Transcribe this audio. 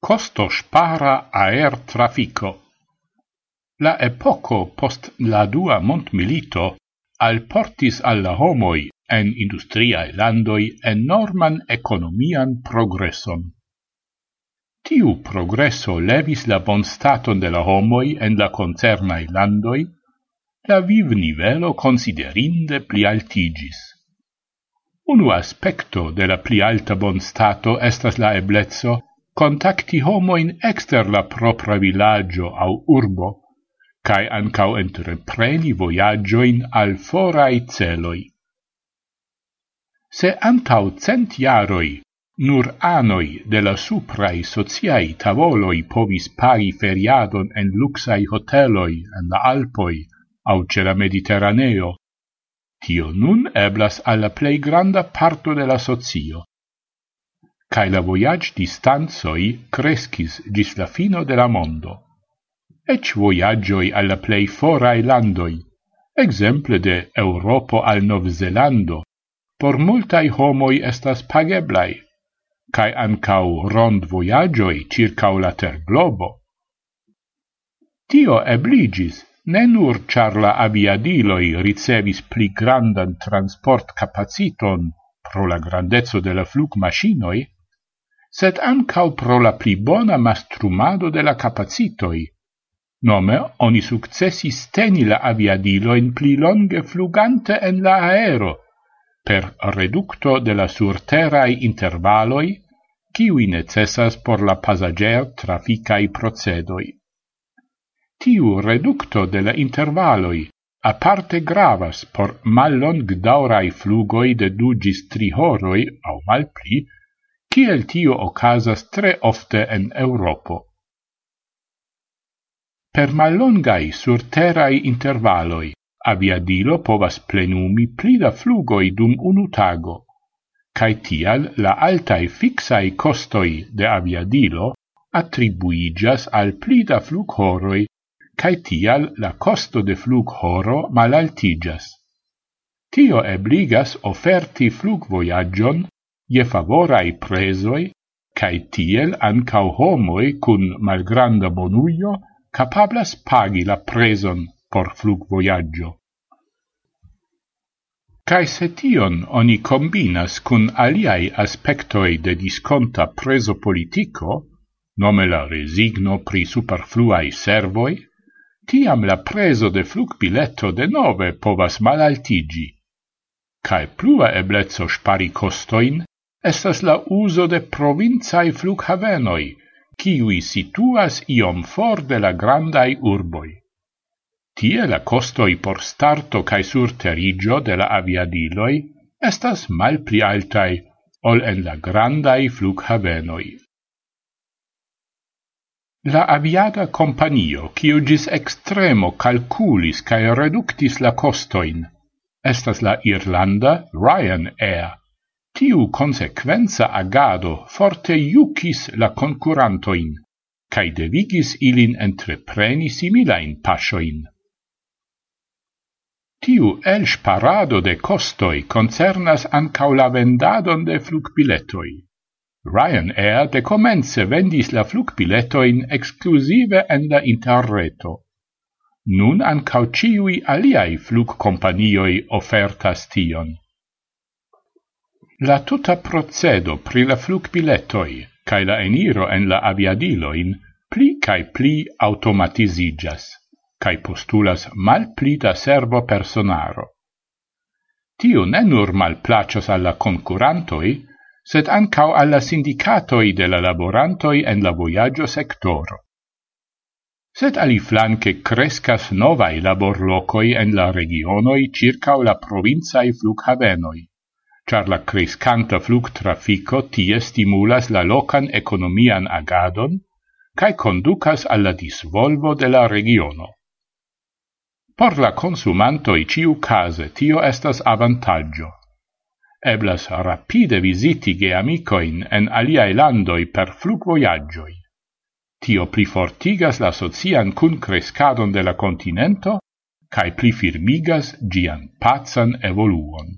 costo spara aer trafico. La epoco post la dua montmilitto al portis alla homoi en industriae landoi enorman economian progresson. Tiu progresso levis la bonstaton de la homoi en la concernae landoi, la viv nivelo considerinde pli altigis. Unu aspecto de la pli alta bonstato estas la eblezzo contacti homoin exter la propra villaggio au urbo, cae ancau entrepreni voyagioin al forai celoi. Se antau cent jaroi nur anoi de la suprai sociai tavoloi povis pari feriadon en luxai hoteloi en la Alpoi au ce la Mediterraneo, tio nun eblas alla plei granda parto de la socio cae la voyage distanzoi crescis gis la fino de la mondo. Ec voyagioi alla plei forae landoi, exemple de Europo al Novzelando, por multai homoi estas pageblai, cae ancau rond voyagioi circa la ter globo. Tio ebligis, ne nur char la aviadiloi ricevis pli grandan transport capaciton pro la grandezzo de la flug machinoi, sed ancau pro la pli bona mastrumado de la capacitoi. Nome, oni successis teni la aviadiloin pli longe flugante en la aero, per reducto de la surterai intervaloi, kiwi necessas por la passager traficai procedoi. Tiu reducto de la intervaloi aparte gravas por mallong daurai flugoi de du gis tri horoi, au mal pli, kiel tio ocasas tre ofte en Europo. Per mallongai surterai intervaloi, aviadilo povas plenumi pli da flugoi dum unu tago, cae tial la altai fixai costoi de aviadilo attribuigas al pli da flughoroi, cae tial la costo de flughoro malaltigas. Tio ebligas oferti flugvoiagion je favorai presoi, cae tiel ancau homoi cun malgranda bonuio capablas pagi la preson por flug voyaggio. Cae se tion oni combinas cun aliai aspectoi de disconta preso politico, nome la resigno pri superfluai servoi, tiam la preso de flug biletto de nove povas malaltigi, cae plua eblezzo spari costoin estas la uso de provincai flughavenoi, kiwi situas iom for de la grandai urboi. Tie la costoi por starto cae surterigio de la aviadiloi estas mal pli altai ol en la grandai flughavenoi. La aviada companio, kiu gis extremo calculis cae reductis la costoin, estas la Irlanda Ryanair, Tiu consequenza agado forte iucis la concurantoin, cae devigis ilin entrepreni similain pasioin. Tiu elsparado de costoi concernas ancau la vendadon de flugbiletoi. Ryanair de comence vendis la flugbiletoin exclusive en la interreto. Nun ancau ciui aliai flugcompanioi ofertas tion. La tuta procedo pri la flugbiletoi cae la eniro en la aviadiloin pli cae pli automatisigas, cae postulas mal pli da servo personaro. Tio ne nur malplacas alla concurantoi, sed ancau alla sindicatoi de la laborantoi en la voyaggio sectoro. Sed ali flanque crescas novai laborlocoi en la regionoi circa la provinciae flughavenoi char la crescanta flugtrafico tie stimulas la locan economian agadon cae conducas alla disvolvo de la regiono. Por la consumantoi ciu case tio estas avantaggio. Eblas rapide visiti geamicoin en aliae landoi per flugvoiaggioi. Tio plifortigas la socian cun crescadon de la continento cae plifirmigas gian pazan evoluon.